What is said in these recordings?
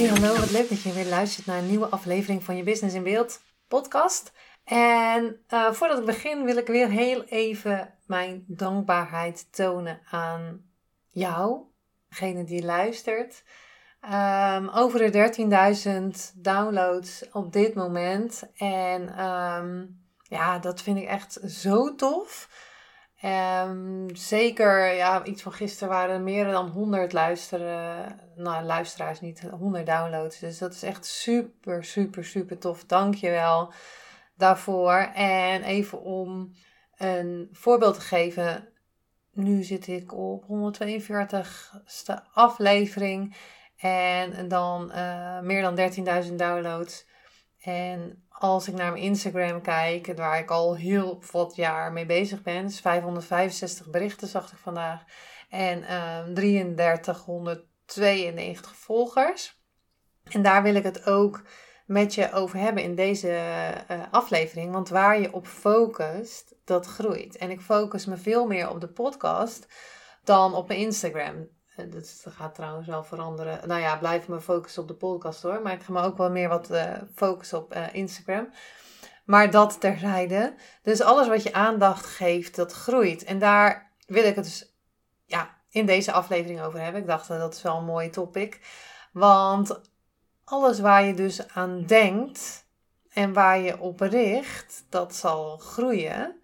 Hey, hallo, wat leuk dat je weer luistert naar een nieuwe aflevering van je Business in Beeld podcast. En uh, voordat ik begin wil ik weer heel even mijn dankbaarheid tonen aan jou, degene die luistert. Um, over de 13.000 downloads op dit moment. En um, ja, dat vind ik echt zo tof. Um, zeker, ja, iets van gisteren waren er meer dan 100 luisteren, nou, luisteraars niet, 100 downloads. Dus dat is echt super, super, super tof. Dank je wel daarvoor. En even om een voorbeeld te geven. Nu zit ik op 142ste aflevering. En dan uh, meer dan 13.000 downloads. En als ik naar mijn Instagram kijk, waar ik al heel wat jaar mee bezig ben, dus 565 berichten zag ik vandaag. En uh, 3392 volgers. En daar wil ik het ook met je over hebben in deze uh, aflevering. Want waar je op focust, dat groeit. En ik focus me veel meer op de podcast dan op mijn Instagram. Eh, dat gaat trouwens wel veranderen. Nou ja, blijf me focussen op de podcast hoor. Maar ik ga me ook wel meer wat uh, focussen op uh, Instagram. Maar dat terzijde. Dus alles wat je aandacht geeft, dat groeit. En daar wil ik het dus ja, in deze aflevering over hebben. Ik dacht dat is wel een mooi topic. Want alles waar je dus aan denkt en waar je op richt, dat zal groeien.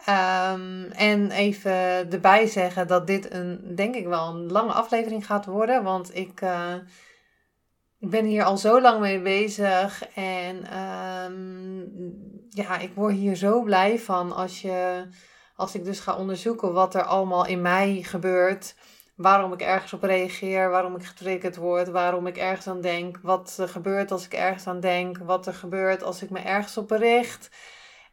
Um, en even erbij zeggen dat dit een, denk ik wel, een lange aflevering gaat worden. Want ik, uh, ik ben hier al zo lang mee bezig. En um, ja, ik word hier zo blij van als, je, als ik dus ga onderzoeken wat er allemaal in mij gebeurt. Waarom ik ergens op reageer, waarom ik getriggerd word, waarom ik ergens aan denk. Wat er gebeurt als ik ergens aan denk, wat er gebeurt als ik me ergens op bericht.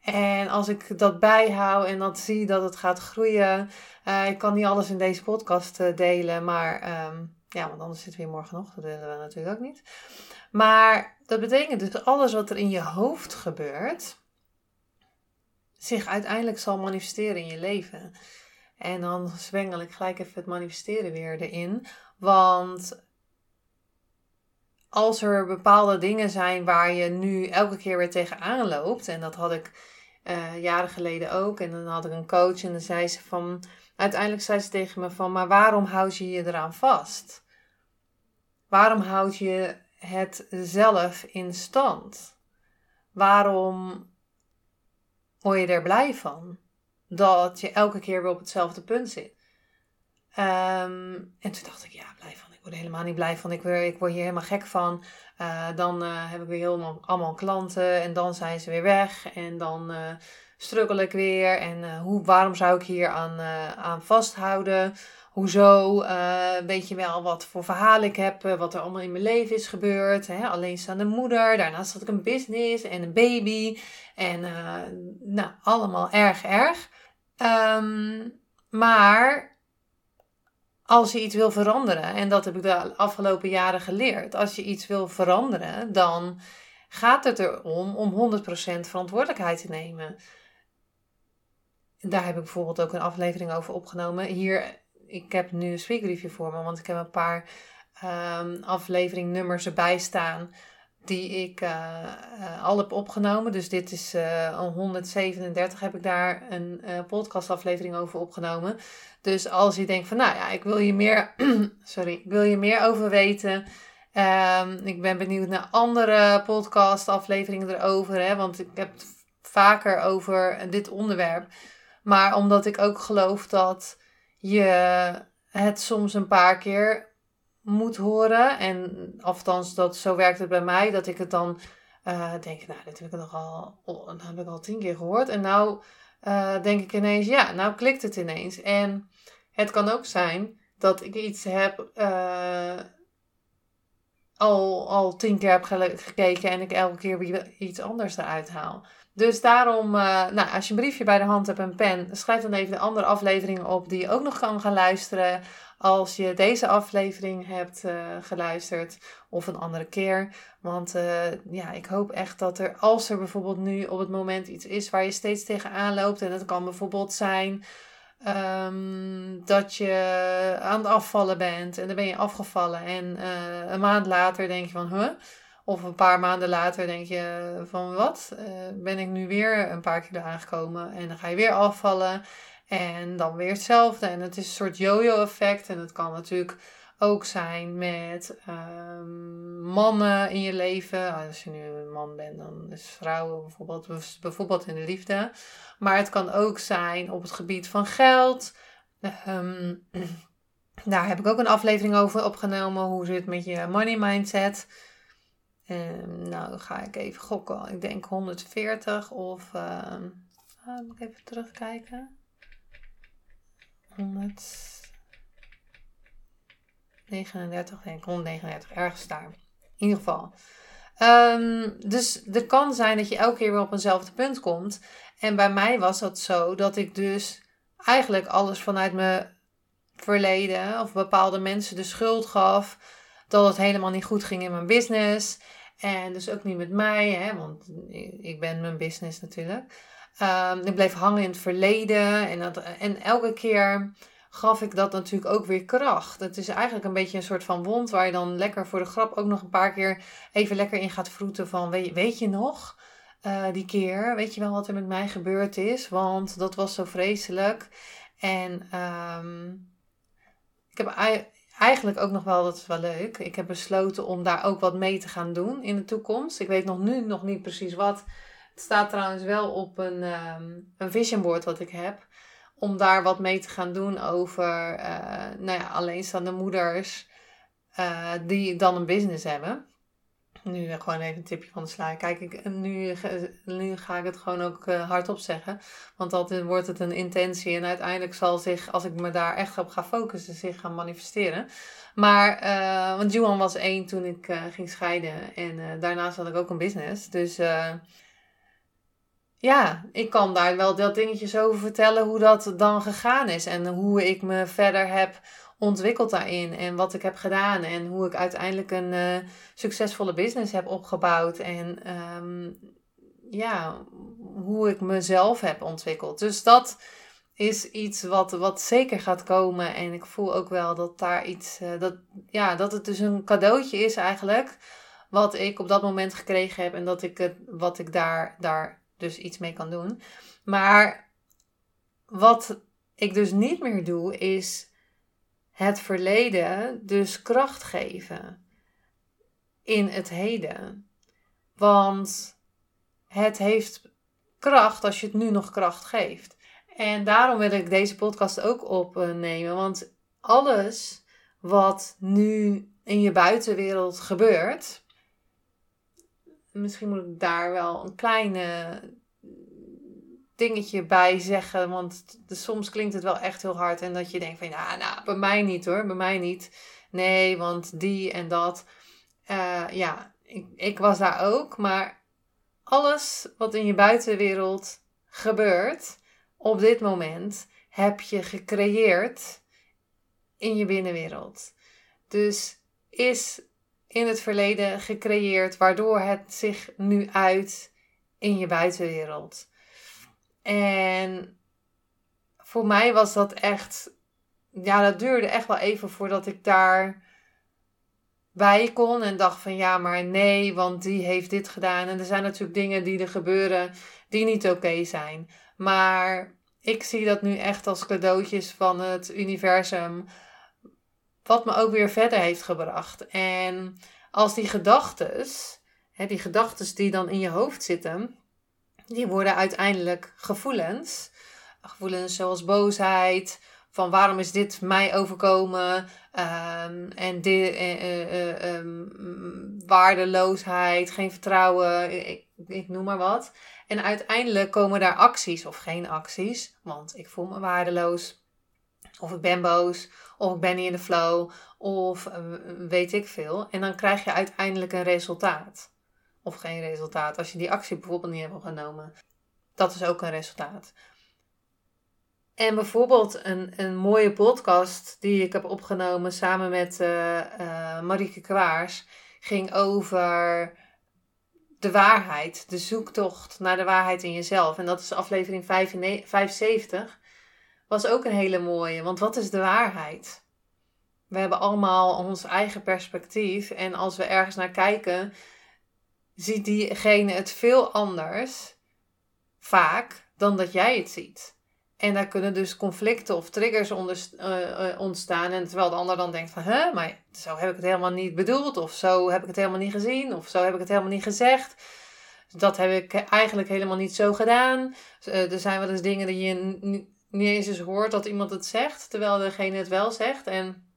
En als ik dat bijhoud en dat zie dat het gaat groeien. Uh, ik kan niet alles in deze podcast uh, delen, maar um, ja, want anders zitten we hier morgen nog. Dat willen we natuurlijk ook niet. Maar dat betekent dus alles wat er in je hoofd gebeurt, zich uiteindelijk zal manifesteren in je leven. En dan zwengel ik gelijk even het manifesteren weer erin. Want als er bepaalde dingen zijn waar je nu elke keer weer tegenaan loopt, en dat had ik uh, jaren geleden ook. En dan had ik een coach en dan zei ze van, uiteindelijk zei ze tegen me van, maar waarom houd je je eraan vast? Waarom houd je het zelf in stand? Waarom word je er blij van? Dat je elke keer weer op hetzelfde punt zit. Um, en toen dacht ik, ja, blij van. Word helemaal niet blij van. Ik word, ik word hier helemaal gek van. Uh, dan uh, heb ik weer helemaal allemaal klanten en dan zijn ze weer weg en dan uh, struggle ik weer. En hoe, waarom zou ik hier aan, aan vasthouden? Hoezo? weet je wel wat voor verhalen ik heb, wat er allemaal in mijn leven is gebeurd. Hè? Alleenstaande moeder, daarnaast had ik een business en een baby. En nou, allemaal erg erg. Um, maar als je iets wil veranderen, en dat heb ik de afgelopen jaren geleerd, als je iets wil veranderen, dan gaat het erom om 100% verantwoordelijkheid te nemen. Daar heb ik bijvoorbeeld ook een aflevering over opgenomen. Hier, ik heb nu een speakreview voor me, want ik heb een paar um, afleveringnummers erbij staan die ik uh, al heb opgenomen. Dus dit is uh, 137 heb ik daar een podcastaflevering over opgenomen. Dus als je denkt van, nou ja, ik wil je meer, sorry, wil je meer over weten. Um, ik ben benieuwd naar andere podcastafleveringen erover, hè, want ik heb het vaker over dit onderwerp. Maar omdat ik ook geloof dat je het soms een paar keer moet horen. En althans, dat, zo werkt het bij mij. Dat ik het dan uh, denk, nou, dit heb ik nog al, oh, heb ik al tien keer gehoord. En nou uh, denk ik ineens, ja, nou klikt het ineens. En het kan ook zijn dat ik iets heb uh, al, al tien keer heb gekeken en ik elke keer weer iets anders eruit haal. Dus daarom, uh, nou, als je een briefje bij de hand hebt en pen, schrijf dan even de andere afleveringen op die je ook nog kan gaan luisteren. Als je deze aflevering hebt uh, geluisterd of een andere keer. Want uh, ja, ik hoop echt dat er, als er bijvoorbeeld nu op het moment iets is waar je steeds tegenaan loopt. En dat kan bijvoorbeeld zijn um, dat je aan het afvallen bent en dan ben je afgevallen. En een maand later denk je van, huh? Of een paar maanden later denk je van wat, uh, ben ik nu weer een paar kilo aangekomen en dan ga je weer afvallen en dan weer hetzelfde. En het is een soort yo-yo effect en het kan natuurlijk ook zijn met um, mannen in je leven. Als je nu een man bent, dan is vrouwen bijvoorbeeld, bijvoorbeeld in de liefde. Maar het kan ook zijn op het gebied van geld. Um, daar heb ik ook een aflevering over opgenomen. Hoe zit het met je money mindset? Um, nou, ga ik even gokken. Ik denk 140 of. Uh, moet ik even terugkijken. 139, denk ik, 139, ergens daar. In ieder geval. Um, dus het kan zijn dat je elke keer weer op eenzelfde punt komt. En bij mij was dat zo dat ik dus eigenlijk alles vanuit mijn verleden of bepaalde mensen de schuld gaf dat het helemaal niet goed ging in mijn business. En dus ook niet met mij, hè, want ik ben mijn business natuurlijk. Um, ik bleef hangen in het verleden en, dat, en elke keer gaf ik dat natuurlijk ook weer kracht. Het is eigenlijk een beetje een soort van wond waar je dan lekker voor de grap ook nog een paar keer even lekker in gaat vroeten van weet, je nog uh, die keer, weet je wel wat er met mij gebeurd is, want dat was zo vreselijk. En um, ik heb eigenlijk ook nog wel, dat is wel leuk. Ik heb besloten om daar ook wat mee te gaan doen in de toekomst. Ik weet nog nu nog niet precies wat. Het staat trouwens wel op een, um, een vision board wat ik heb. Om daar wat mee te gaan doen over uh, nou ja, alleenstaande moeders uh, die dan een business hebben. Nu eh, gewoon even een tipje van de sluier. Kijk, ik, nu, nu ga ik het gewoon ook uh, hardop zeggen. Want dan wordt het een intentie. En uiteindelijk zal zich, als ik me daar echt op ga focussen, zich gaan manifesteren. Maar, uh, want Juan was één toen ik uh, ging scheiden. En daarnaast had ik ook een business. Dus ja, ik kan daar wel dat dingetjes over vertellen hoe dat dan gegaan is. En hoe ik me verder heb ontwikkeld daarin en wat ik heb gedaan en hoe ik uiteindelijk een uh, succesvolle business heb opgebouwd en um, ja, hoe ik mezelf heb ontwikkeld. Dus dat is iets wat, wat zeker gaat komen en ik voel ook wel dat daar iets, uh, dat, ja, dat het dus een cadeautje is eigenlijk wat ik op dat moment gekregen heb en dat ik het, wat ik daar, daar dus iets mee kan doen. Maar wat ik dus niet meer doe is het verleden dus kracht geven in het heden. Want het heeft kracht als je het nu nog kracht geeft. En daarom wil ik deze podcast ook opnemen. Want alles wat nu in je buitenwereld gebeurt. Misschien moet ik daar wel een kleine dingetje bij zeggen. Want soms klinkt het wel echt heel hard. En dat je denkt van, ja, nou, bij mij niet hoor, bij mij niet. Nee, want die en dat. Uh, ja, ik, ik was daar ook. Maar alles wat in je buitenwereld gebeurt op dit moment, heb je gecreëerd in je binnenwereld. Dus is in het verleden gecreëerd, waardoor het zich nu uit in je buitenwereld. En voor mij was dat echt, ja, dat duurde echt wel even voordat ik daar bij kon en dacht van ja, maar nee, want die heeft dit gedaan. En er zijn natuurlijk dingen die er gebeuren die niet oké zijn. Maar ik zie dat nu echt als cadeautjes van het universum, wat me ook weer verder heeft gebracht. En als die gedachtes, die gedachtes die dan in je hoofd zitten, die worden uiteindelijk gevoelens. Gevoelens zoals boosheid, van waarom is dit mij overkomen? Um, en dit, uh, uh, um, waardeloosheid, geen vertrouwen, ik, ik, noem maar wat. En uiteindelijk komen daar acties of geen acties, want ik voel me waardeloos. Of ik ben boos, of ik ben niet in de flow, of eh, weet ik veel. En dan krijg je uiteindelijk een resultaat. Of geen resultaat. Als je die actie bijvoorbeeld niet hebt genomen. Dat is ook een resultaat. En bijvoorbeeld een, een mooie podcast die ik heb opgenomen samen met uh, Marieke Kwaars ging over de waarheid, de zoektocht naar de waarheid in jezelf. En dat is aflevering 75. Was ook een hele mooie, want wat is de waarheid? We hebben allemaal ons eigen perspectief en als we ergens naar kijken, ziet diegene het veel anders, vaak, dan dat jij het ziet. En daar kunnen dus conflicten of triggers onder, uh, ontstaan. En terwijl de ander dan denkt van, hè, maar zo heb ik het helemaal niet bedoeld. Of zo heb ik het helemaal niet gezien. Of zo heb ik het helemaal niet gezegd. Dat heb ik eigenlijk helemaal niet zo gedaan. Uh, er zijn wel eens dingen die je niet eens eens hoort dat iemand het zegt. Terwijl degene het wel zegt. En,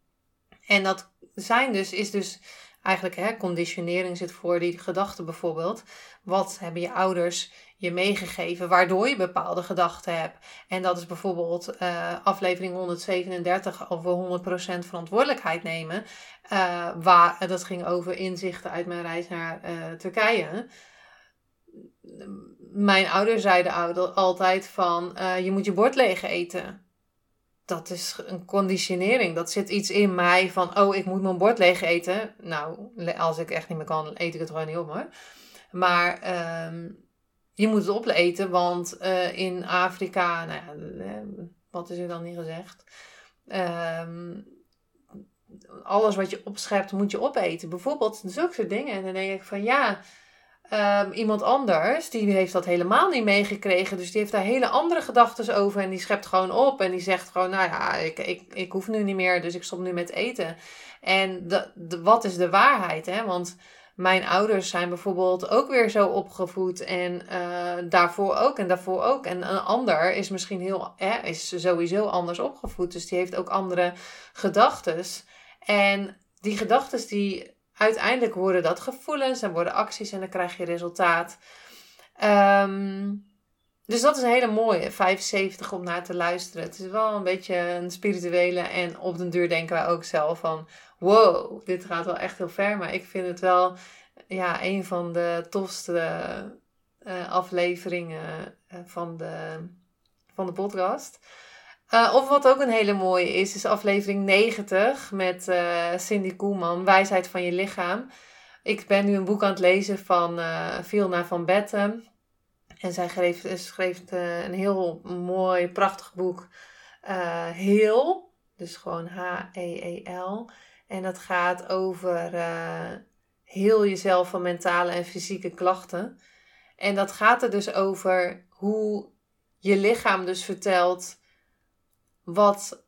en dat zijn dus, is dus eigenlijk, hè, conditionering zit voor die gedachten bijvoorbeeld. Wat hebben je ouders je meegegeven waardoor je bepaalde gedachten hebt. En dat is bijvoorbeeld uh, aflevering 137 over 100% verantwoordelijkheid nemen. Uh, waar, dat ging over inzichten uit mijn reis naar uh, Turkije. Mijn ouders zeiden altijd van je moet je bord leeg eten dat is een conditionering. Dat zit iets in mij van, oh, ik moet mijn bord leeg eten. Nou, als ik echt niet meer kan, eet ik het gewoon niet op hoor. Maar um, je moet het opeten, want uh, in Afrika, nou ja, eh, wat is er dan niet gezegd? Um, alles wat je opschept moet je opeten. Bijvoorbeeld zulke soort dingen. En dan denk ik van ja, um, iemand anders die heeft dat helemaal niet meegekregen. Dus die heeft daar hele andere gedachten over. En die schept gewoon op. En die zegt gewoon, nou ja, ik, ik, ik hoef nu niet meer. Dus ik stop nu met eten. En de, de, wat is de waarheid? Hè? Want mijn ouders zijn bijvoorbeeld ook weer zo opgevoed en uh, daarvoor ook en daarvoor ook. En een ander is misschien heel, hè, is sowieso anders opgevoed, dus die heeft ook andere gedachten. En die gedachten die uiteindelijk worden dat gevoelens en worden acties en dan krijg je resultaat. Um, dus dat is een hele mooie, 75 om naar te luisteren. Het is wel een beetje een spirituele en op den duur denken wij ook zelf van... Wow, dit gaat wel echt heel ver. Maar ik vind het wel ja, een van de tofste uh, afleveringen uh, van, de, van de podcast. Uh, of wat ook een hele mooie is, is aflevering 90 met Cindy Koelman, Wijsheid van je lichaam. Ik ben nu een boek aan het lezen van Vilna van Betten. En zij schreef, uh, een heel mooi, prachtig boek. Uh, heel, dus gewoon H-E-E-L. En dat gaat over uh, heel jezelf van mentale en fysieke klachten. En dat gaat er dus over hoe je lichaam dus vertelt wat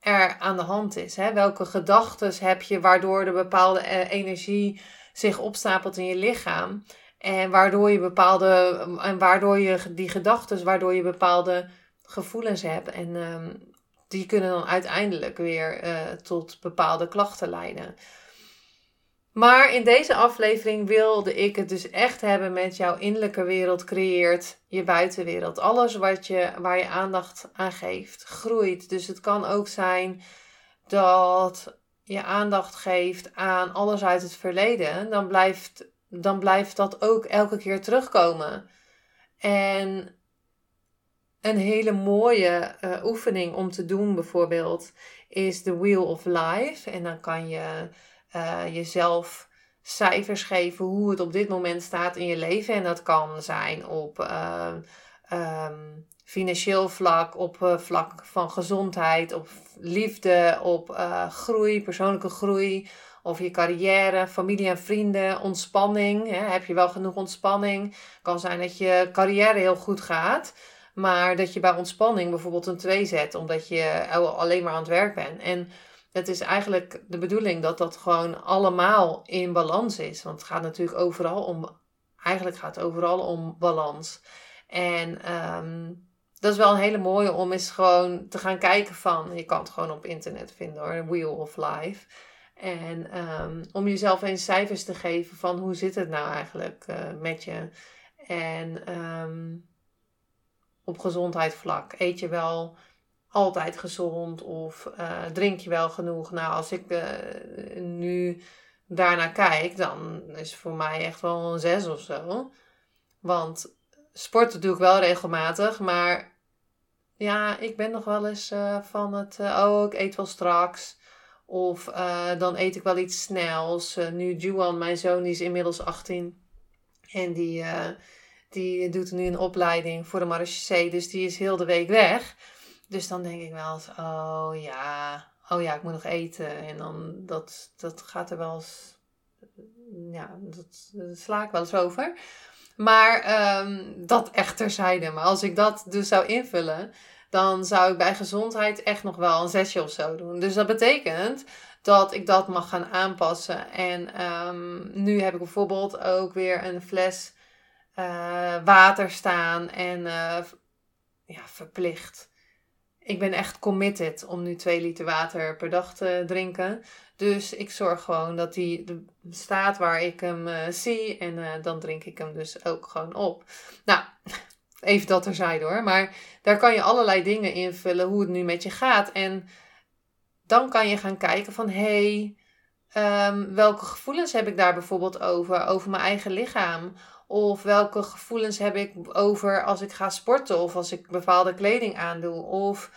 er aan de hand is. Hè? Welke gedachten heb je waardoor er bepaalde energie zich opstapelt in je lichaam. En waardoor je bepaalde, en waardoor je die gedachten, waardoor je bepaalde gevoelens hebt. En um, die kunnen dan uiteindelijk weer uh, tot bepaalde klachten leiden. Maar in deze aflevering wilde ik het dus echt hebben met jouw innerlijke wereld creëert je buitenwereld. Alles wat je, waar je aandacht aan geeft, groeit. Dus het kan ook zijn dat je aandacht geeft aan alles uit het verleden. Dan blijft dan blijft dat ook elke keer terugkomen. En een hele mooie uh, oefening om te doen bijvoorbeeld is de Wheel of Life. En dan kan je uh, jezelf cijfers geven hoe het op dit moment staat in je leven. En dat kan zijn op uh, um, financieel vlak, op vlak van gezondheid, op liefde, op groei, persoonlijke groei of je carrière, familie en vrienden, ontspanning. Hè? Heb je wel genoeg ontspanning? Kan zijn dat je carrière heel goed gaat, maar dat je bij ontspanning bijvoorbeeld een 2 zet, omdat je alleen maar aan het werk bent. En het is eigenlijk de bedoeling dat dat gewoon allemaal in balans is. Want het gaat natuurlijk overal om, eigenlijk gaat het overal om balans. En um, dat is wel een hele mooie om eens gewoon te gaan kijken van, je kan het gewoon op internet vinden hoor, Wheel of Life. En um, om jezelf eens cijfers te geven van hoe zit het nou eigenlijk uh, met je. En um, op gezondheidsvlak eet je wel altijd gezond of uh, drink je wel genoeg? Nou, als ik uh, nu daarnaar kijk, dan is het voor mij echt wel een zes of zo. Want sporten doe ik wel regelmatig, maar ja, ik ben nog wel eens uh, van het, oh, ik eet wel straks. Of dan eet ik wel iets snels. nu Juan, mijn zoon, die is inmiddels 18. En die, die doet nu een opleiding voor de marechaussee. Dus die is heel de week weg. Dus dan denk ik wel eens, oh ja, oh ja, ik moet nog eten. En dan, dat, dat gaat er wel eens, ja, dat, sla ik wel eens over. Maar um, dat echt terzijde. Maar als ik dat dus zou invullen, dan zou ik bij gezondheid echt nog wel een zesje of zo doen. Dus dat betekent dat ik dat mag gaan aanpassen. En um, nu heb ik bijvoorbeeld ook weer een fles uh, water staan en uh, ja, verplicht ik ben echt committed om nu 2 liter water per dag te drinken. Dus ik zorg gewoon dat die staat waar ik hem uh, zie. En uh, dan drink ik hem dus ook gewoon op. Nou, even dat terzijde hoor. Maar daar kan je allerlei dingen invullen hoe het nu met je gaat. En dan kan je gaan kijken van hé, hey, um, welke gevoelens heb ik daar bijvoorbeeld over? Over mijn eigen lichaam. Of welke gevoelens heb ik over als ik ga sporten of als ik bepaalde kleding aandoe? Of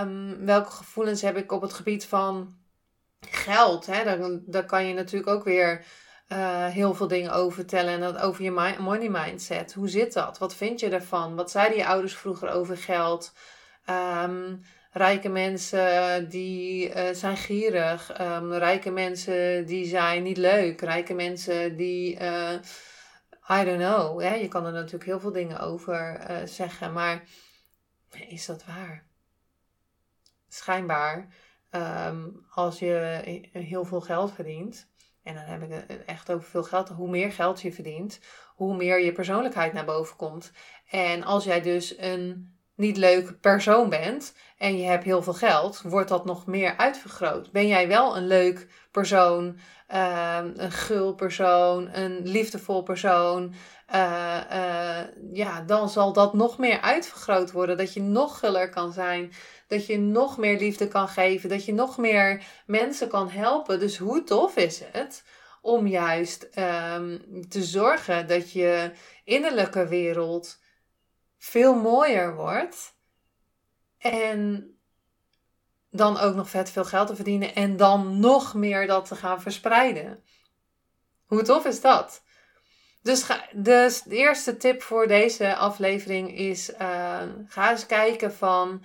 um, welke gevoelens heb ik op het gebied van geld? Hè? Daar, daar kan je natuurlijk ook weer uh, heel veel dingen over vertellen. En dat over je money mindset. Hoe zit dat? Wat vind je ervan? Wat zeiden je ouders vroeger over geld? Um, rijke mensen die uh, zijn gierig. Um, rijke mensen die zijn niet leuk. Rijke mensen die... Uh, I don't know. Je kan er natuurlijk heel veel dingen over uh, zeggen, maar is dat waar? Schijnbaar, um, als je heel veel geld verdient, en dan heb ik het echt over veel geld, hoe meer geld je verdient, hoe meer je persoonlijkheid naar boven komt. En als jij dus een niet leuke persoon bent en je hebt heel veel geld, wordt dat nog meer uitvergroot. Ben jij wel een leuk persoon, Ehm, een gul persoon, een liefdevol persoon, uh, uh, ja, dan zal dat nog meer uitvergroot worden. Dat je nog guller kan zijn, dat je nog meer liefde kan geven, dat je nog meer mensen kan helpen. Dus hoe tof is het om juist um, te zorgen dat je innerlijke wereld veel mooier wordt. En dan ook nog vet veel geld te verdienen en dan nog meer dat te gaan verspreiden. Hoe tof is dat? Dus, ga, dus de eerste tip voor deze aflevering is: uh, ga eens kijken van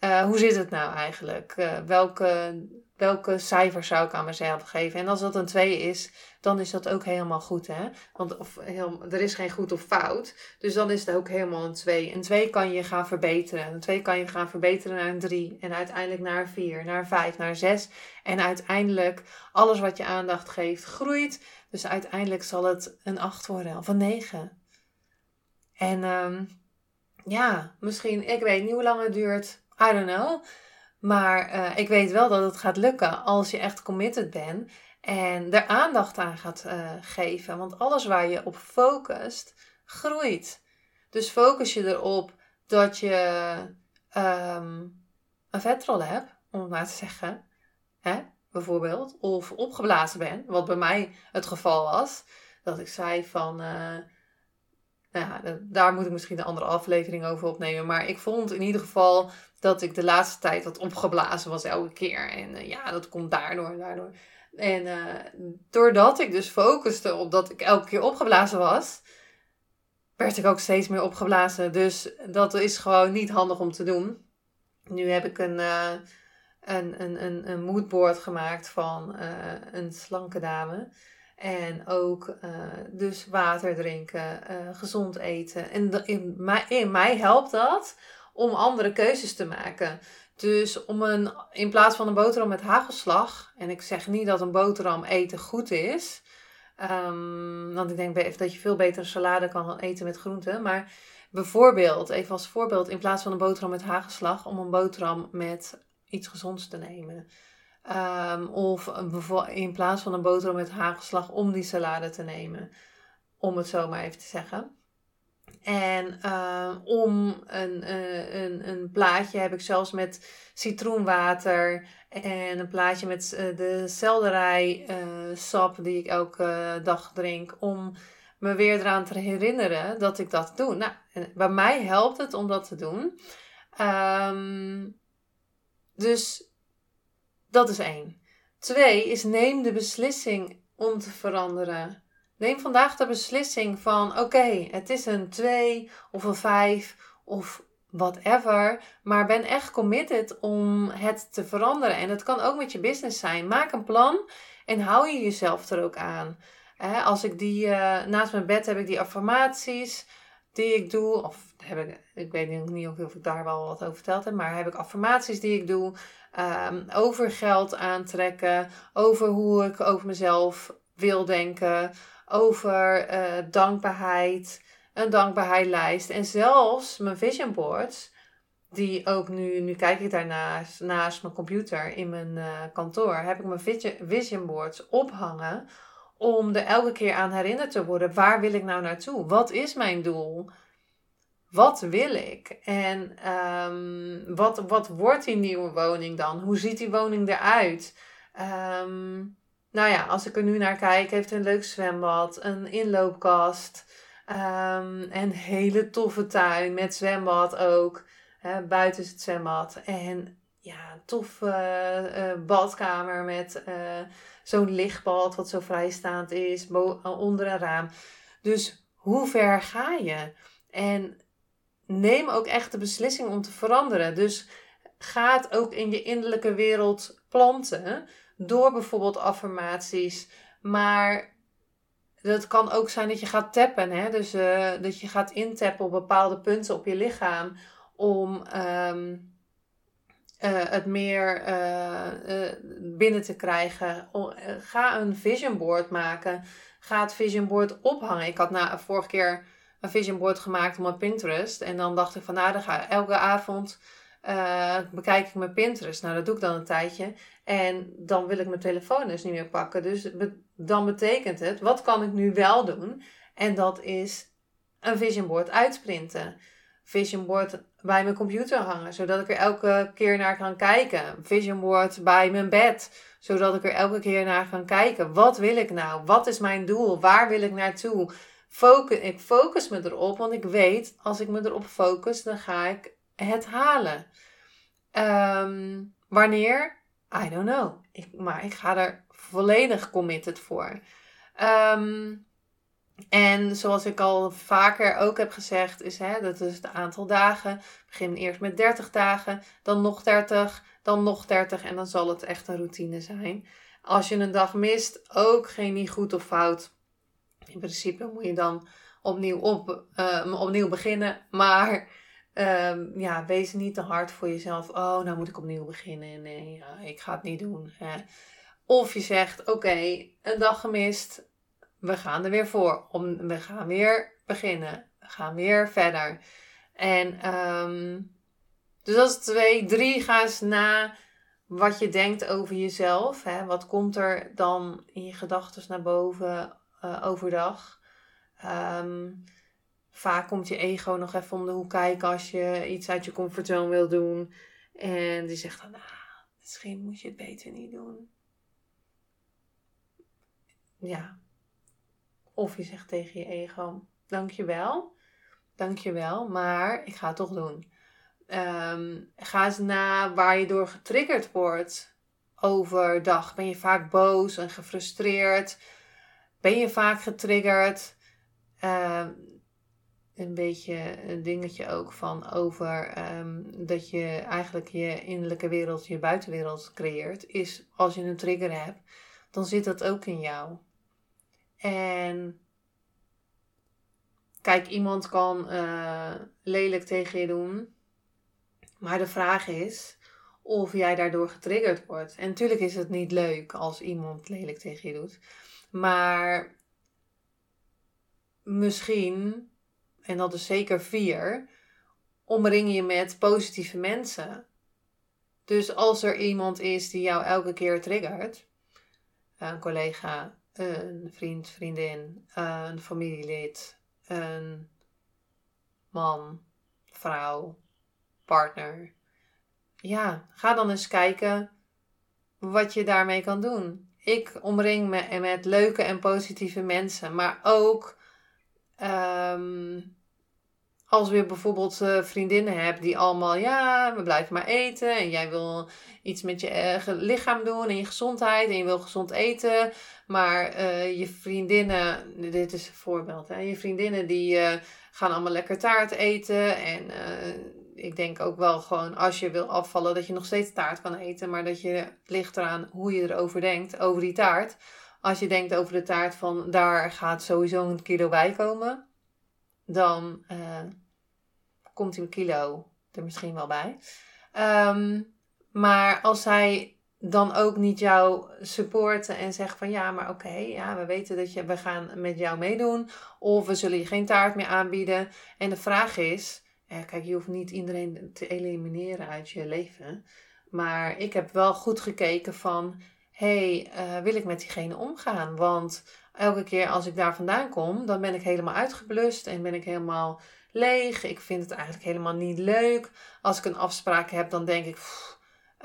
uh, hoe zit het nou eigenlijk? Uh, welke welke cijfer zou ik aan mezelf geven? En als dat een 2 is, dan is dat ook helemaal goed. Hè? Want of, heel, er is geen goed of fout. Dus dan is het ook helemaal een 2. Een 2 kan je gaan verbeteren. Een 2 kan je gaan verbeteren naar een 3. En uiteindelijk naar een 4, naar een 5, naar een 6. En uiteindelijk, alles wat je aandacht geeft, groeit. Dus uiteindelijk zal het een 8 worden of een 9. En um, ja, misschien, ik weet niet hoe lang het duurt. I don't know. Maar uh, ik weet wel dat het gaat lukken als je echt committed bent en er aandacht aan gaat uh, geven. Want alles waar je op focust, groeit. Dus focus je erop dat je um, een vetrol hebt, om het maar te zeggen. Hè? Bijvoorbeeld. Of opgeblazen bent, wat bij mij het geval was. Dat ik zei van. Uh, nou ja, daar moet ik misschien een andere aflevering over opnemen. Maar ik vond in ieder geval dat ik de laatste tijd wat opgeblazen was elke keer. En uh, ja, dat komt daardoor en daardoor. En uh, doordat ik dus focuste op dat ik elke keer opgeblazen was, werd ik ook steeds meer opgeblazen. Dus dat is gewoon niet handig om te doen. Nu heb ik een, uh, een, een, een, een moodboard gemaakt van een slanke dame. En ook dus water drinken, gezond eten. En in mij, helpt dat om andere keuzes te maken. Dus om een, in plaats van een boterham met hagelslag, en ik zeg niet dat een boterham eten goed is, um, want ik denk dat je veel beter salade kan eten met groenten, maar bijvoorbeeld, even als voorbeeld, in plaats van een boterham met hagelslag, om een boterham met iets gezonds te nemen. Um, of in plaats van een boterham met hagelslag, om die salade te nemen. Om het zo maar even te zeggen. En uh, om een, uh, een, een plaatje heb ik zelfs met citroenwater en een plaatje met uh, de selderij sap die ik elke dag drink. Om me weer eraan te herinneren dat ik dat doe. Nou, bij mij helpt het om dat te doen. Um, dus dat is één. Twee is neem de beslissing om te veranderen. Neem vandaag de beslissing van oké, het is een 2 of een 5 of whatever. Maar ben echt committed om het te veranderen. En dat kan ook met je business zijn. Maak een plan en hou je jezelf er ook aan. als ik die uh, naast mijn bed heb ik die affirmaties die ik doe. Of heb ik, ik weet niet of ik daar wel wat over verteld heb. Maar heb ik affirmaties die ik doe. Um, over geld aantrekken. Over hoe ik over mezelf wil denken over uh, dankbaarheid, een dankbaarheidlijst en zelfs mijn vision boards, die ook nu, nu kijk ik daarnaast naast mijn computer in mijn uh, kantoor, heb ik mijn vision boards ophangen om er elke keer aan herinnerd te worden, waar wil ik nou naartoe? Wat is mijn doel? Wat wil ik? En um, wat, wat wordt die nieuwe woning dan? Hoe ziet die woning eruit? Um, nou ja, als ik er nu naar kijk, heeft een leuk zwembad, een inloopkast, um, een hele toffe tuin met zwembad ook. Buiten het zwembad. En ja, toffe uh, badkamer met uh, zo'n lichtbad wat zo vrijstaand is onder een raam. Dus hoe ver ga je? En neem ook echt de beslissing om te veranderen. Dus ga het ook in je innerlijke wereld planten door bijvoorbeeld affirmaties. Maar dat kan ook zijn dat je gaat tappen. Hè? Dus uh, dat je gaat intappen op bepaalde punten op je lichaam. Om um, uh, het meer uh, binnen te krijgen. ga een vision board maken. Ga het vision board ophangen. Ik had na, vorige keer een vision board gemaakt op mijn Pinterest. En dan dacht ik van nou, dan ga elke avond uh, bekijk ik mijn Pinterest. Nou, dat doe ik dan een tijdje. En dan wil ik mijn telefoon dus niet meer pakken. Dus dan betekent het, wat kan ik nu wel doen? En dat is een vision board uitprinten. Vision board bij mijn computer hangen, zodat ik er elke keer naar kan kijken. Vision board bij mijn bed, zodat ik er elke keer naar kan kijken. Wat wil ik nou? Wat is mijn doel? Waar wil ik naartoe? Focus, ik focus me erop, want ik weet, als ik me erop focus, dan ga ik het halen. Ehm, wanneer? I don't know. Ik, maar ik ga er volledig committed voor. Ehm, en zoals ik al vaker ook heb gezegd, is hè, dat is het aantal dagen. Begin eerst met 30 dagen, dan nog 30, dan nog 30 en dan zal het echt een routine zijn. Als je een dag mist, ook geen niet goed of fout. In principe moet je dan opnieuw, op, uh, opnieuw beginnen. Maar Um, ja, wees niet te hard voor jezelf. Oh, nou moet ik opnieuw beginnen. Nee, ja, ik ga het niet doen. Of je zegt, oké, een dag gemist. We gaan er weer voor. Om, we gaan weer beginnen. We gaan weer verder. En um, dus dat is twee. Drie, ga eens na wat je denkt over jezelf. Hè. Wat komt er dan in je gedachten naar boven uh, overdag? Um, vaak komt je ego nog even om de hoek kijken als je iets uit je comfortzone wil doen. En die zegt dan, nou, misschien moet je het beter niet doen. Ja. Of je zegt tegen je ego, dankjewel, dankjewel, maar ik ga het toch doen. Um, ga eens na waar je door getriggerd wordt overdag. Ben je vaak boos en gefrustreerd? Ben je vaak getriggerd? Uh, een beetje een dingetje ook van over ehm, dat je eigenlijk je innerlijke wereld, je buitenwereld creëert, is als je een trigger hebt, dan zit dat ook in jou. En kijk, iemand kan uh, lelijk tegen je doen, maar de vraag is of jij daardoor getriggerd wordt. En natuurlijk is het niet leuk als iemand lelijk tegen je doet, maar misschien en dat is zeker vier, omring je met positieve mensen. Dus als er iemand is die jou elke keer triggert, een collega, een vriend, vriendin, een familielid, een man, vrouw, partner. Ja, ga dan eens kijken wat je daarmee kan doen. Ik omring me met leuke en positieve mensen, maar ook ehm, als weer bijvoorbeeld uh, vriendinnen hebt die allemaal, ja, we blijven maar eten en jij wil iets met je eigen lichaam doen en je gezondheid en je wil gezond eten, maar uh, je vriendinnen, dit is een voorbeeld, hè, je vriendinnen die gaan allemaal lekker taart eten en ik denk ook wel gewoon als je wil afvallen dat je nog steeds taart kan eten, maar dat je ligt eraan hoe je erover denkt, over die taart. Als je denkt over de taart van daar gaat sowieso een kilo bij komen, dan uh, komt een kilo er misschien wel bij. Um, maar als zij dan ook niet jou supporten en zeggen van ja, maar oké, ja, we weten dat je, we gaan met jou meedoen. Of we zullen je geen taart meer aanbieden. En de vraag is, kijk, je hoeft niet iedereen te elimineren uit je leven. Maar ik heb wel goed gekeken van, hey, uh, wil ik met diegene omgaan? Want elke keer als ik daar vandaan kom, dan ben ik helemaal uitgeblust en ben ik helemaal leeg. Ik vind het eigenlijk helemaal niet leuk. Als ik een afspraak heb, dan denk ik,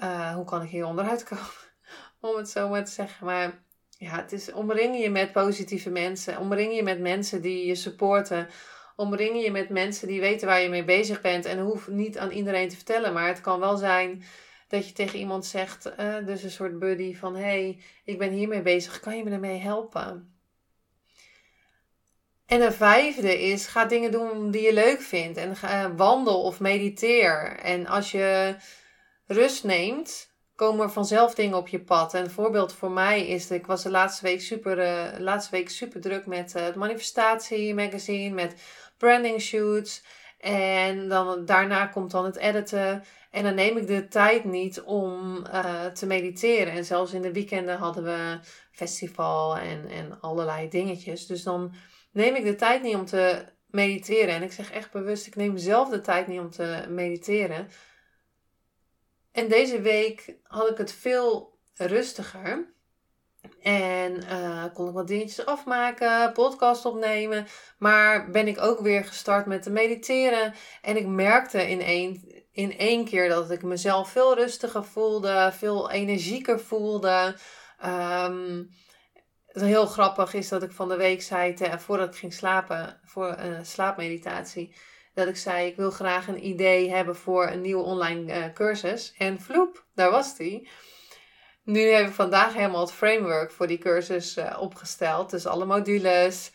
uh, hoe kan ik hier onderuit komen? Om het zo maar te zeggen. Maar ja, het is omring je met positieve mensen. Omring je met mensen die je supporten. Omring je met mensen die weten waar je mee bezig bent. En hoef niet aan iedereen te vertellen. Maar het kan wel zijn dat je tegen iemand zegt, uh, dus een soort buddy van, hey, ik ben hiermee bezig, kan je me ermee helpen? En een vijfde is, ga dingen doen die je leuk vindt. En ga, wandel of mediteer. En als je rust neemt, komen er vanzelf dingen op je pad. En een voorbeeld voor mij is ik was de laatste week super, uh, laatste week super druk met het manifestatie magazine, met branding shoots. En dan, daarna komt dan het editen. En dan neem ik de tijd niet om uh, te mediteren. En zelfs in de weekenden hadden we festival en, en allerlei dingetjes. Dus dan neem ik de tijd niet om te mediteren. En ik zeg echt bewust, ik neem zelf de tijd niet om te mediteren. En deze week had ik het veel rustiger. En uh, kon ik wat dingetjes afmaken, podcast opnemen. Maar ben ik ook weer gestart met te mediteren. En ik merkte in één, in één keer dat ik mezelf veel rustiger voelde, veel energieker voelde. Um, heel grappig is dat ik van de week zei, voordat ik ging slapen, voor een slaapmeditatie, dat ik zei: Ik wil graag een idee hebben voor een nieuwe online uh, cursus. En vloep, daar was die. Nu heb ik vandaag helemaal het framework voor die cursus uh, opgesteld. Dus alle modules,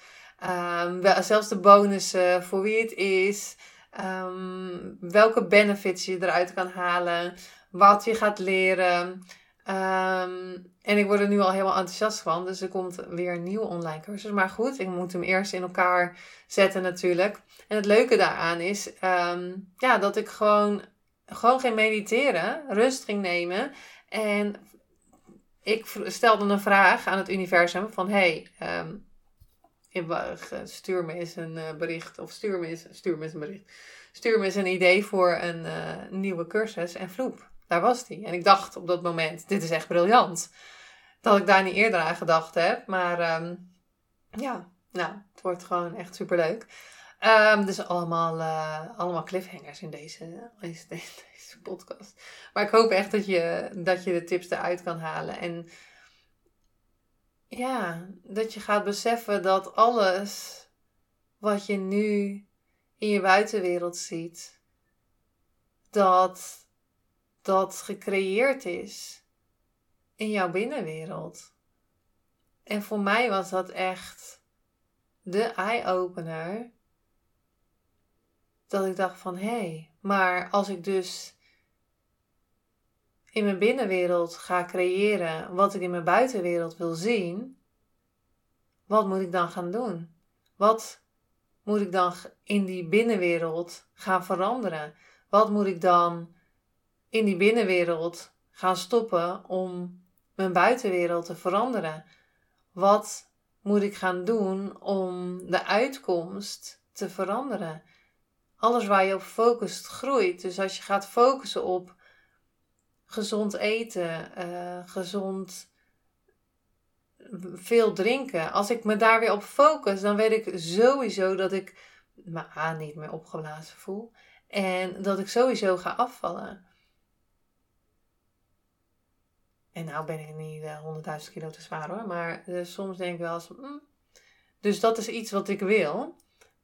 um, zelfs de bonussen voor wie het is, um, welke benefits je eruit kan halen, wat je gaat leren. Um, en ik word er nu al helemaal enthousiast van. Dus er komt weer een nieuwe online cursus. Maar goed, ik moet hem eerst in elkaar zetten natuurlijk. En het leuke daaraan is ja, dat ik gewoon, gewoon ging mediteren. Rust ging nemen. En ik stelde een vraag aan het universum van... Hey, um, stuur me eens een eh, bericht. Of stuur me eens, stuur me eens een bericht. Stuur me eens een idee voor een uh, nieuwe cursus. En vloep daar was die. En ik dacht op dat moment, dit is echt briljant. Dat ik daar niet eerder aan gedacht heb. Maar um, ja, nou, het wordt gewoon echt superleuk. Um, dus allemaal, uh, allemaal cliffhangers in deze, deze, podcast. Maar ik hoop echt dat je, dat je de tips eruit kan halen. En ja, dat je gaat beseffen dat alles wat je nu in je buitenwereld ziet, dat dat gecreëerd is in jouw binnenwereld. En voor mij was dat echt de eye-opener. Dat ik dacht van hé, hey, maar als ik dus in mijn binnenwereld ga creëren wat ik in mijn buitenwereld wil zien, wat moet ik dan gaan doen? Wat moet ik dan in die binnenwereld gaan veranderen? Wat moet ik dan in die binnenwereld gaan stoppen om mijn buitenwereld te veranderen? Wat moet ik gaan doen om de uitkomst te veranderen? Alles waar je op focust groeit. Dus als je gaat focussen op gezond eten, uh, gezond veel drinken. Als ik me daar weer op focus, dan weet ik sowieso dat ik me aan niet meer opgeblazen voel. En dat ik sowieso ga afvallen. En nou ben ik niet uh, eh, 100.000 kilo te zwaar hoor. Maar uh, soms denk ik wel eens. Mm. Dus dat is iets wat ik wil.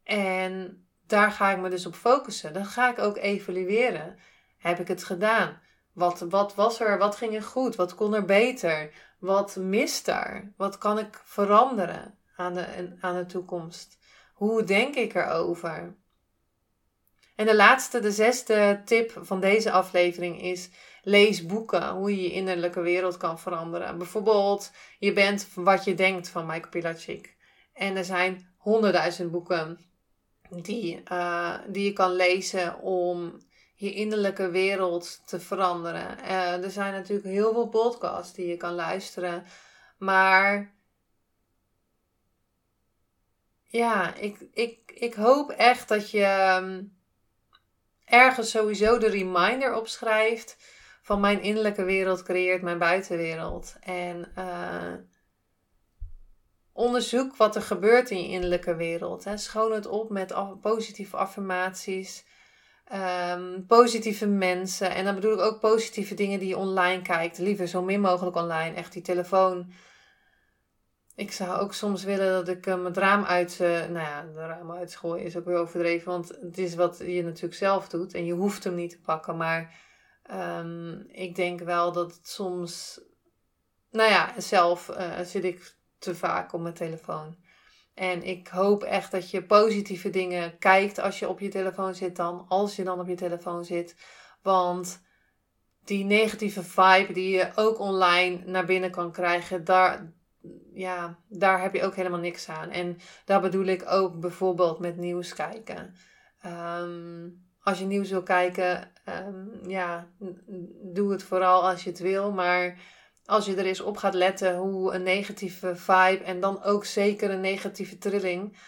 En daar ga ik me dus op focussen. Dan ga ik ook evalueren. Heb ik het gedaan? Wat, wat was er? Wat ging er goed? Wat kon er beter? Wat mist er? Wat kan ik veranderen aan de, aan de toekomst? Hoe denk ik erover? En de laatste, de zesde tip van deze aflevering is: lees boeken hoe je je innerlijke wereld kan veranderen. Bijvoorbeeld, je bent wat je denkt van Michael Pilacic. En er zijn honderdduizend boeken die, uh, die je kan lezen om je innerlijke wereld te veranderen. Uh, er zijn natuurlijk heel veel podcasts die je kan luisteren. Maar ja, ik, ik, ik hoop echt dat je ehm, ergens sowieso de reminder opschrijft van mijn innerlijke wereld creëert mijn buitenwereld. En uh, onderzoek wat er gebeurt in je innerlijke wereld. Hè. Schoon het op met positieve affirmaties. Um, positieve mensen. En dan bedoel ik ook positieve dingen die je online kijkt. Liever zo min mogelijk online. Echt die telefoon. Ik zou ook soms willen dat ik um, het raam uit. Uh, nou ja, de raam uitgooien is ook weer overdreven. Want het is wat je natuurlijk zelf doet. En je hoeft hem niet te pakken. Maar um, ik denk wel dat het soms. Nou ja, zelf uh, zit ik te vaak op mijn telefoon. En ik hoop echt dat je positieve dingen kijkt als je op je telefoon zit dan. Als je dan op je telefoon zit. Want die negatieve vibe die je ook online naar binnen kan krijgen, daar, ja, daar heb je ook helemaal niks aan. En daar bedoel ik ook bijvoorbeeld met nieuws kijken. Ehm, als je nieuws wil kijken, um, ja, doe het vooral als je het wil. Maar als je er eens op gaat letten hoe een negatieve vibe en dan ook zeker een negatieve trilling.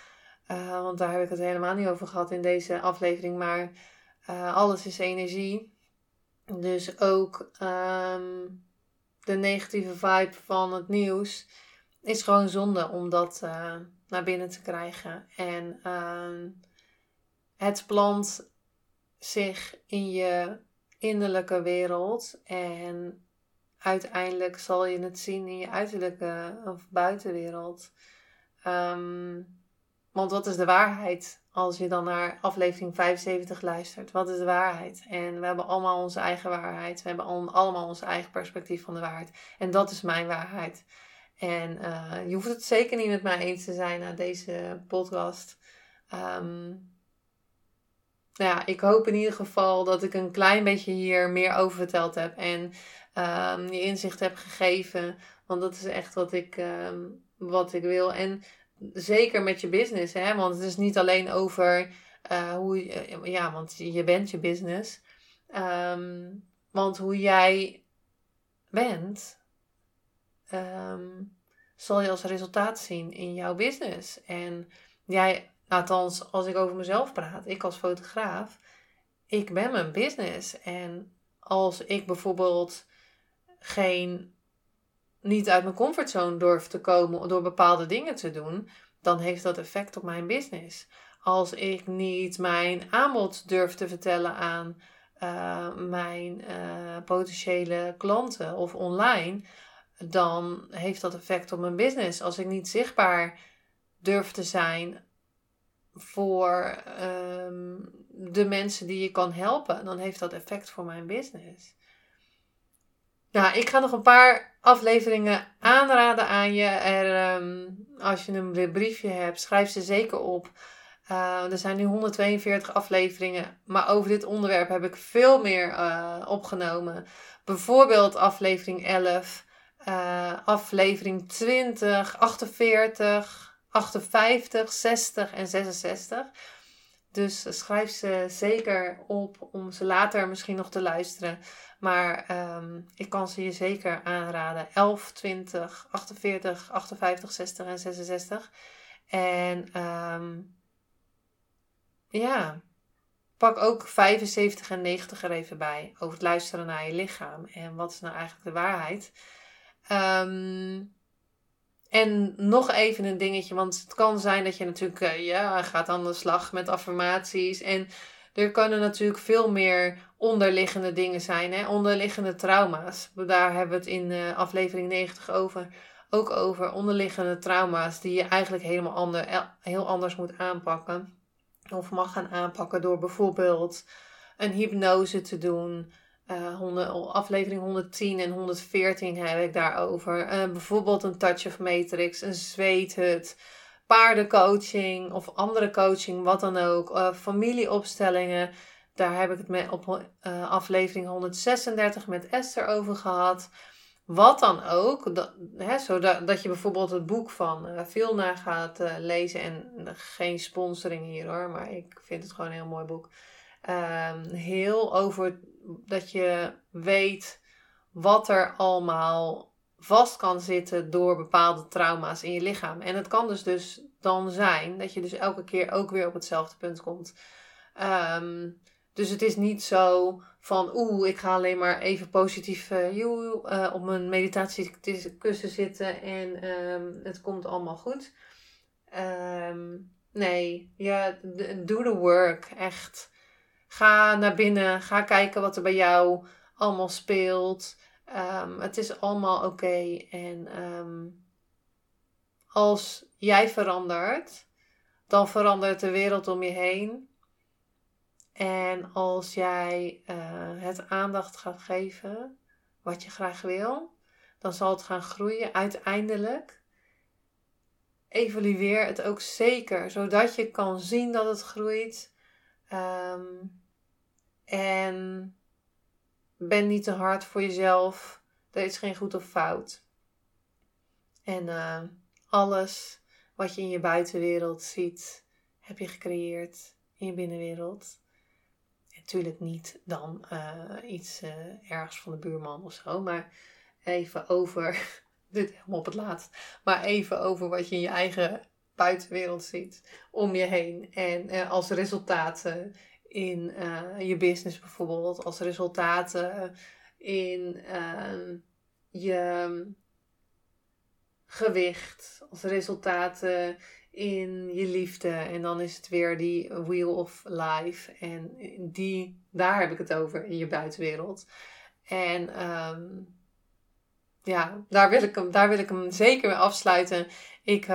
Uh, want daar heb ik het helemaal niet over gehad in deze aflevering. Maar uh, alles is energie. Dus ook um, de negatieve vibe van het nieuws is gewoon zonde om dat uh, naar binnen te krijgen. En uh, het plant zich in je innerlijke wereld. En uiteindelijk zal je het zien in je uiterlijke of buitenwereld. Um, want wat is de waarheid als je dan naar aflevering 75 luistert? Wat is de waarheid? En we hebben allemaal onze eigen waarheid. We hebben allemaal ons eigen perspectief van de waarheid. En dat is mijn waarheid. En uh, je hoeft het zeker niet met mij eens te zijn na deze podcast. Um, nou ja, ik hoop in ieder geval dat ik een klein beetje hier meer over verteld heb. En um, je inzicht heb gegeven. Want dat is echt wat ik, um, wat ik wil. En zeker met je business, hè? want het is niet alleen over uh, hoe je, ja, want je bent je business. Um, want hoe jij bent, zal je als resultaat zien in jouw business. En jij, althans, als ik over mezelf praat, ik als fotograaf, ik ben mijn business. En als ik bijvoorbeeld geen, niet uit mijn comfortzone durf te komen door bepaalde dingen te doen, dan heeft dat effect op mijn business. Als ik niet mijn aanbod durf te vertellen aan uh, mijn uh, potentiële klanten of online, dan heeft dat effect op mijn business. Als ik niet zichtbaar durf te zijn voor um, de mensen die je kan helpen, dan heeft dat effect voor mijn business. Nou, ik ga nog een paar afleveringen aanraden aan je. Er, um, als je een briefje hebt, schrijf ze zeker op. Uh, er zijn nu 142 afleveringen, maar over dit onderwerp heb ik veel meer uh, opgenomen. Bijvoorbeeld aflevering 11, uh, aflevering 20, 48, 58, 60 en 66. Dus schrijf ze zeker op om ze later misschien nog te luisteren. Maar um, ik kan ze je zeker aanraden. 11, 20, 48, 58, 60 en 66. En um, ja, pak ook 75 en 90 er even bij. Over het luisteren naar je lichaam. En wat is nou eigenlijk de waarheid? Um, en nog even een dingetje, want het kan zijn dat je natuurlijk uh, ja, gaat aan de slag met affirmaties. En er kunnen natuurlijk veel meer onderliggende dingen zijn, hè? onderliggende trauma's. Daar hebben we het in uh, aflevering 90 over, ook over. Onderliggende trauma's die je eigenlijk helemaal ander, heel anders moet aanpakken. Of mag gaan aanpakken door bijvoorbeeld een hypnose te doen. Uh, aflevering 110 en 114 heb ik daarover. Uh, bijvoorbeeld een touch of matrix, een zweethut, paardencoaching of andere coaching, wat dan ook. Uh, familieopstellingen, daar heb ik het met op aflevering 136 met Esther over gehad. Wat dan ook, dat, hè, zodat dat je bijvoorbeeld het boek van Vilna gaat lezen. En geen sponsoring hier hoor, maar ik vind het gewoon een heel mooi boek. Ehm, heel over dat je weet wat er allemaal vast kan zitten door bepaalde trauma's in je lichaam. En het kan dus, dus dan zijn dat je dus elke keer ook weer op hetzelfde punt komt. Ehm, dus het is niet zo van, oeh, ik ga alleen maar even positief uh, op mijn meditatiekussen zitten en ehm, het komt allemaal goed. nee, ja, do the work, echt. Ga naar binnen. Ga kijken wat er bij jou allemaal speelt. Um, het is allemaal oké. En ehm, als jij verandert, dan verandert de wereld om je heen. En als jij uh, het aandacht gaat geven, wat je graag wil, dan zal het gaan groeien uiteindelijk. Evalueer het ook zeker, zodat je kan zien dat het groeit. Um, en ben niet te hard voor jezelf. Er is geen goed of fout. En uh, alles wat je in je buitenwereld ziet, heb je gecreëerd in je binnenwereld. Natuurlijk niet dan uh, iets uh, ergens van de buurman of zo, maar even over, dit helemaal op het laatst, maar even over wat je in je eigen buitenwereld ziet om je heen. En als resultaat in uh, je business bijvoorbeeld, als resultaten in uh, je gewicht, als resultaten in je liefde. En dan is het weer die wheel of life. En die, daar heb ik het over in je buitenwereld. En um, ja, daar wil, ik hem, daar wil ik hem zeker mee afsluiten. Ik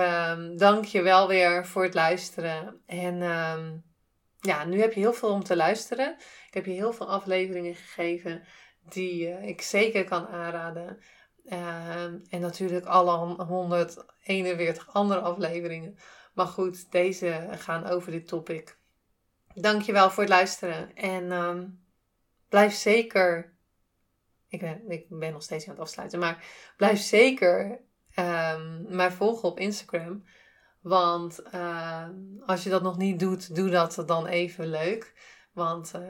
dank je wel weer voor het luisteren. En ja, nu heb je heel veel om te luisteren. Ik heb je heel veel afleveringen gegeven die uh, ik zeker kan aanraden. Uh, en natuurlijk alle 141 andere afleveringen. Maar goed, deze gaan over dit topic. Dankjewel voor het luisteren. En um, blijf zeker. Ik ben, ik ben nog steeds aan het afsluiten. Maar blijf zeker um, mij volgen op Instagram. Want uh, als je dat nog niet doet, doe dat dan even leuk. Want uh,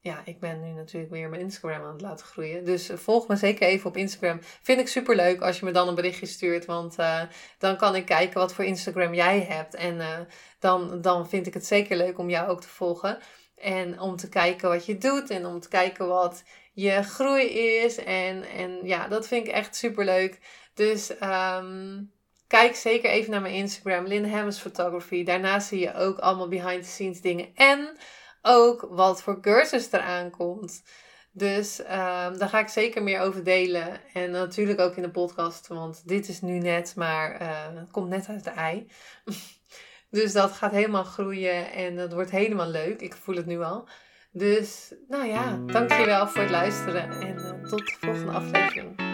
ja, ik ben nu natuurlijk weer mijn Instagram aan het laten groeien. Dus volg me zeker even op Instagram. Vind ik super leuk als je me dan een berichtje stuurt. Want uh, dan kan ik kijken wat voor Instagram jij hebt. En dan, dan vind ik het zeker leuk om jou ook te volgen. En om te kijken wat je doet. En om te kijken wat je groei is. En, en ja, dat vind ik echt super leuk. Dus um, Kijk zeker even naar mijn Instagram, Lynn Hammers Photography. Daarnaast zie je ook allemaal behind the scenes dingen. En ook wat voor cursus er aankomt. Dus um, daar ga ik zeker meer over delen. En natuurlijk ook in de podcast, want dit is nu net, maar uh, het komt net uit de ei. dus dat gaat helemaal groeien en dat wordt helemaal leuk. Ik voel het nu al. Dus nou ja, dankjewel voor het luisteren en uh, tot de volgende aflevering.